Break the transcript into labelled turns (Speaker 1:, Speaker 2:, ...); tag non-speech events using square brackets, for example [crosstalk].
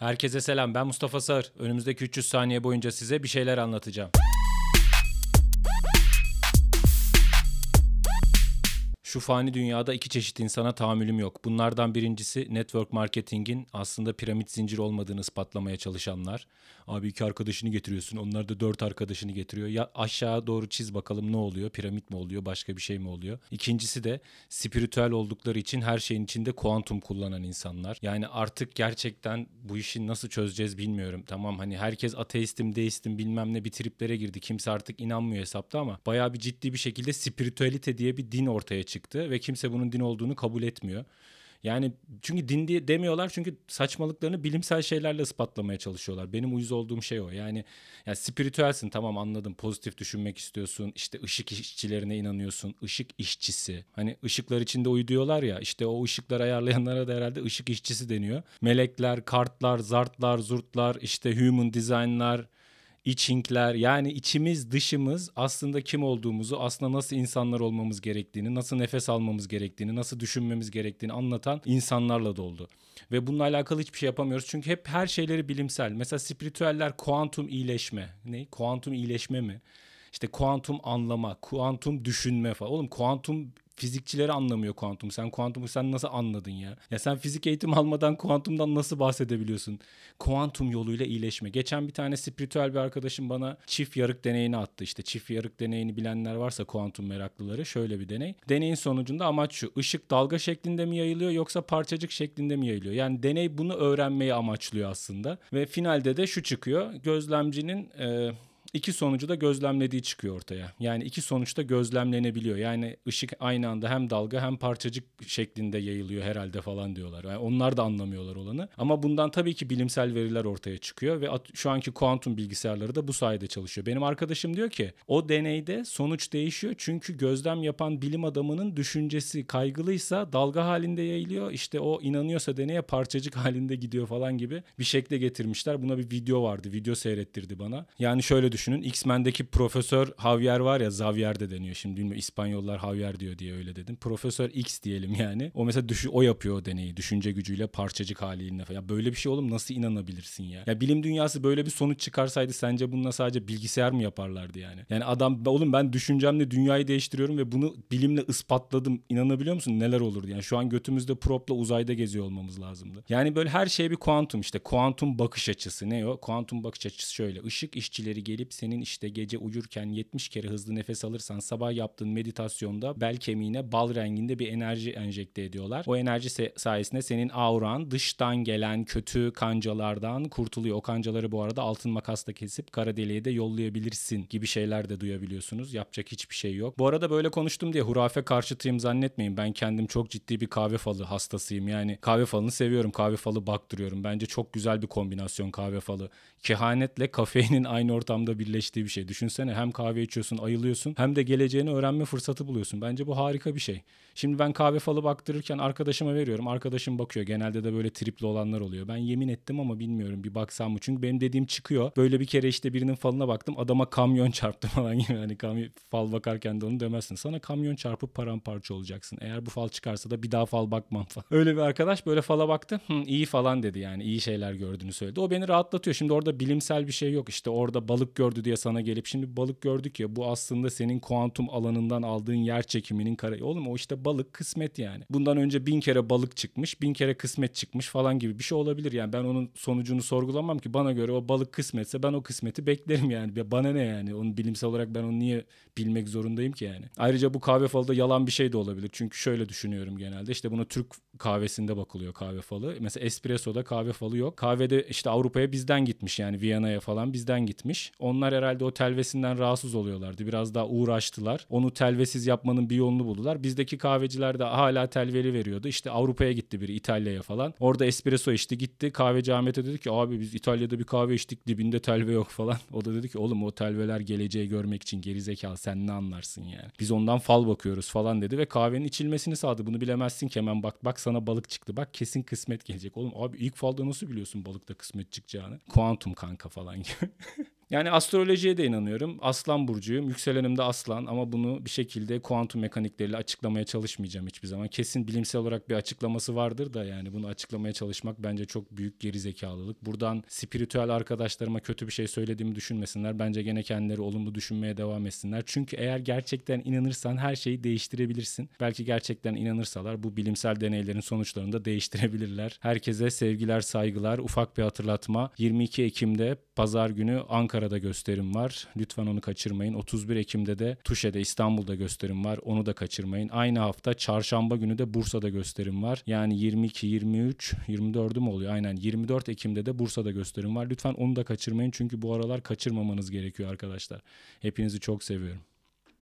Speaker 1: Herkese selam. Ben Mustafa Sağır. Önümüzdeki 300 saniye boyunca size bir şeyler anlatacağım. Şu fani dünyada iki çeşit insana tahammülüm yok. Bunlardan birincisi network marketingin aslında piramit zinciri olmadığını ispatlamaya çalışanlar. Abi iki arkadaşını getiriyorsun, onlar da dört arkadaşını getiriyor. Ya aşağı doğru çiz bakalım ne oluyor? Piramit mi oluyor, başka bir şey mi oluyor? İkincisi de spiritüel oldukları için her şeyin içinde kuantum kullanan insanlar. Yani artık gerçekten bu işi nasıl çözeceğiz bilmiyorum. Tamam hani herkes ateistim, deistim bilmem ne bir triplere girdi. Kimse artık inanmıyor hesapta ama bayağı bir ciddi bir şekilde spiritüelite diye bir din ortaya çıktı ve kimse bunun din olduğunu kabul etmiyor. Yani çünkü din diye demiyorlar çünkü saçmalıklarını bilimsel şeylerle ispatlamaya çalışıyorlar. Benim uyuz olduğum şey o. Yani yani spiritüelsin tamam anladım. Pozitif düşünmek istiyorsun. İşte ışık işçilerine inanıyorsun. Işık işçisi. Hani ışıklar içinde uyu diyorlar ya. işte o ışıkları ayarlayanlara da herhalde ışık işçisi deniyor. Melekler, kartlar, zartlar, zurtlar, işte human design'lar, içinkler yani içimiz dışımız aslında kim olduğumuzu aslında nasıl insanlar olmamız gerektiğini nasıl nefes almamız gerektiğini nasıl düşünmemiz gerektiğini anlatan insanlarla doldu. Ve bununla alakalı hiçbir şey yapamıyoruz çünkü hep her şeyleri bilimsel. Mesela spiritüeller kuantum iyileşme. Ne? Kuantum iyileşme mi? İşte kuantum anlama, kuantum düşünme falan. Oğlum kuantum fizikçileri anlamıyor kuantum. Sen kuantumu sen nasıl anladın ya? Ya sen fizik eğitim almadan kuantumdan nasıl bahsedebiliyorsun? Kuantum yoluyla iyileşme. Geçen bir tane spiritüel bir arkadaşım bana çift yarık deneyini attı. İşte çift yarık deneyini bilenler varsa kuantum meraklıları şöyle bir deney. Deneyin sonucunda amaç şu. Işık dalga şeklinde mi yayılıyor yoksa parçacık şeklinde mi yayılıyor? Yani deney bunu öğrenmeyi amaçlıyor aslında. Ve finalde de şu çıkıyor. Gözlemcinin e, iki sonucu da gözlemlediği çıkıyor ortaya. Yani iki sonuçta gözlemlenebiliyor. Yani ışık aynı anda hem dalga hem parçacık şeklinde yayılıyor herhalde falan diyorlar. Yani onlar da anlamıyorlar olanı. Ama bundan tabii ki bilimsel veriler ortaya çıkıyor ve şu anki kuantum bilgisayarları da bu sayede çalışıyor. Benim arkadaşım diyor ki o deneyde sonuç değişiyor çünkü gözlem yapan bilim adamının düşüncesi kaygılıysa dalga halinde yayılıyor. İşte o inanıyorsa deneye parçacık halinde gidiyor falan gibi bir şekle getirmişler. Buna bir video vardı. Video seyrettirdi bana. Yani şöyle düşün düşünün. X-Men'deki Profesör Javier var ya Xavier de deniyor. Şimdi bilmiyorum İspanyollar Javier diyor diye öyle dedim. Profesör X diyelim yani. O mesela düşü, o yapıyor o deneyi. Düşünce gücüyle parçacık haliyle falan. Ya böyle bir şey oğlum nasıl inanabilirsin ya? Ya bilim dünyası böyle bir sonuç çıkarsaydı sence bununla sadece bilgisayar mı yaparlardı yani? Yani adam oğlum ben düşüncemle dünyayı değiştiriyorum ve bunu bilimle ispatladım. İnanabiliyor musun? Neler olurdu? Yani şu an götümüzde propla uzayda geziyor olmamız lazımdı. Yani böyle her şey bir kuantum işte. Kuantum bakış açısı. Ne o? Kuantum bakış açısı şöyle. Işık işçileri gelip gelip senin işte gece uyurken 70 kere hızlı nefes alırsan sabah yaptığın meditasyonda bel kemiğine bal renginde bir enerji enjekte ediyorlar. O enerji sayesinde senin auran dıştan gelen kötü kancalardan kurtuluyor. O kancaları bu arada altın makasla kesip kara deliğe de yollayabilirsin gibi şeyler de duyabiliyorsunuz. Yapacak hiçbir şey yok. Bu arada böyle konuştum diye hurafe karşıtıyım zannetmeyin. Ben kendim çok ciddi bir kahve falı hastasıyım. Yani kahve falını seviyorum. Kahve falı baktırıyorum. Bence çok güzel bir kombinasyon kahve falı. Kehanetle kafeinin aynı ortamda birleştiği bir şey. Düşünsene hem kahve içiyorsun, ayılıyorsun hem de geleceğini öğrenme fırsatı buluyorsun. Bence bu harika bir şey. Şimdi ben kahve falı baktırırken arkadaşıma veriyorum. Arkadaşım bakıyor. Genelde de böyle tripli olanlar oluyor. Ben yemin ettim ama bilmiyorum bir baksam mı? Çünkü benim dediğim çıkıyor. Böyle bir kere işte birinin falına baktım. Adama kamyon [laughs] çarptı falan gibi. Yani kamyon, fal bakarken de onu demezsin. Sana kamyon çarpıp paramparça olacaksın. Eğer bu fal çıkarsa da bir daha fal bakmam falan. [laughs] Öyle bir arkadaş böyle fala baktı. Hı, iyi falan dedi yani. iyi şeyler gördüğünü söyledi. O beni rahatlatıyor. Şimdi orada bilimsel bir şey yok. İşte orada balık gördü diye sana gelip şimdi balık gördük ya bu aslında senin kuantum alanından aldığın yer çekiminin kare. Oğlum o işte balık kısmet yani. Bundan önce bin kere balık çıkmış, bin kere kısmet çıkmış falan gibi bir şey olabilir yani. Ben onun sonucunu sorgulamam ki bana göre o balık kısmetse ben o kısmeti beklerim yani. Bana ne yani? Onun bilimsel olarak ben onu niye bilmek zorundayım ki yani. Ayrıca bu kahve falı da yalan bir şey de olabilir. Çünkü şöyle düşünüyorum genelde. İşte buna Türk kahvesinde bakılıyor kahve falı. Mesela espresso'da kahve falı yok. Kahvede işte Avrupa'ya bizden gitmiş yani Viyana'ya falan bizden gitmiş. Onlar herhalde o telvesinden rahatsız oluyorlardı. Biraz daha uğraştılar. Onu telvesiz yapmanın bir yolunu buldular. Bizdeki kahveciler de hala telveli veriyordu. İşte Avrupa'ya gitti biri İtalya'ya falan. Orada espresso içti gitti. Kahveci Ahmet'e dedi ki abi biz İtalya'da bir kahve içtik dibinde telve yok [laughs] falan. O da dedi ki oğlum o telveler geleceği görmek için gerizekalı sen ne anlarsın yani. Biz ondan fal bakıyoruz falan dedi ve kahvenin içilmesini sağladı. Bunu bilemezsin ki hemen bak bak sana balık çıktı. Bak kesin kısmet gelecek. Oğlum abi ilk falda nasıl biliyorsun balıkta kısmet çıkacağını? Kuantum kanka falan gibi. [laughs] Yani astrolojiye de inanıyorum. Aslan burcuyum. Yükselenim de aslan ama bunu bir şekilde kuantum mekanikleriyle açıklamaya çalışmayacağım hiçbir zaman. Kesin bilimsel olarak bir açıklaması vardır da yani bunu açıklamaya çalışmak bence çok büyük gerizekalılık. Buradan spiritüel arkadaşlarıma kötü bir şey söylediğimi düşünmesinler. Bence gene kendileri olumlu düşünmeye devam etsinler. Çünkü eğer gerçekten inanırsan her şeyi değiştirebilirsin. Belki gerçekten inanırsalar bu bilimsel deneylerin sonuçlarını da değiştirebilirler. Herkese sevgiler, saygılar. Ufak bir hatırlatma. 22 Ekim'de pazar günü Ankara'da gösterim var. Lütfen onu kaçırmayın. 31 Ekim'de de Tuşe'de İstanbul'da gösterim var. Onu da kaçırmayın. Aynı hafta çarşamba günü de Bursa'da gösterim var. Yani 22, 23, 24'ü mü oluyor? Aynen 24 Ekim'de de Bursa'da gösterim var. Lütfen onu da kaçırmayın çünkü bu aralar kaçırmamanız gerekiyor arkadaşlar. Hepinizi çok seviyorum.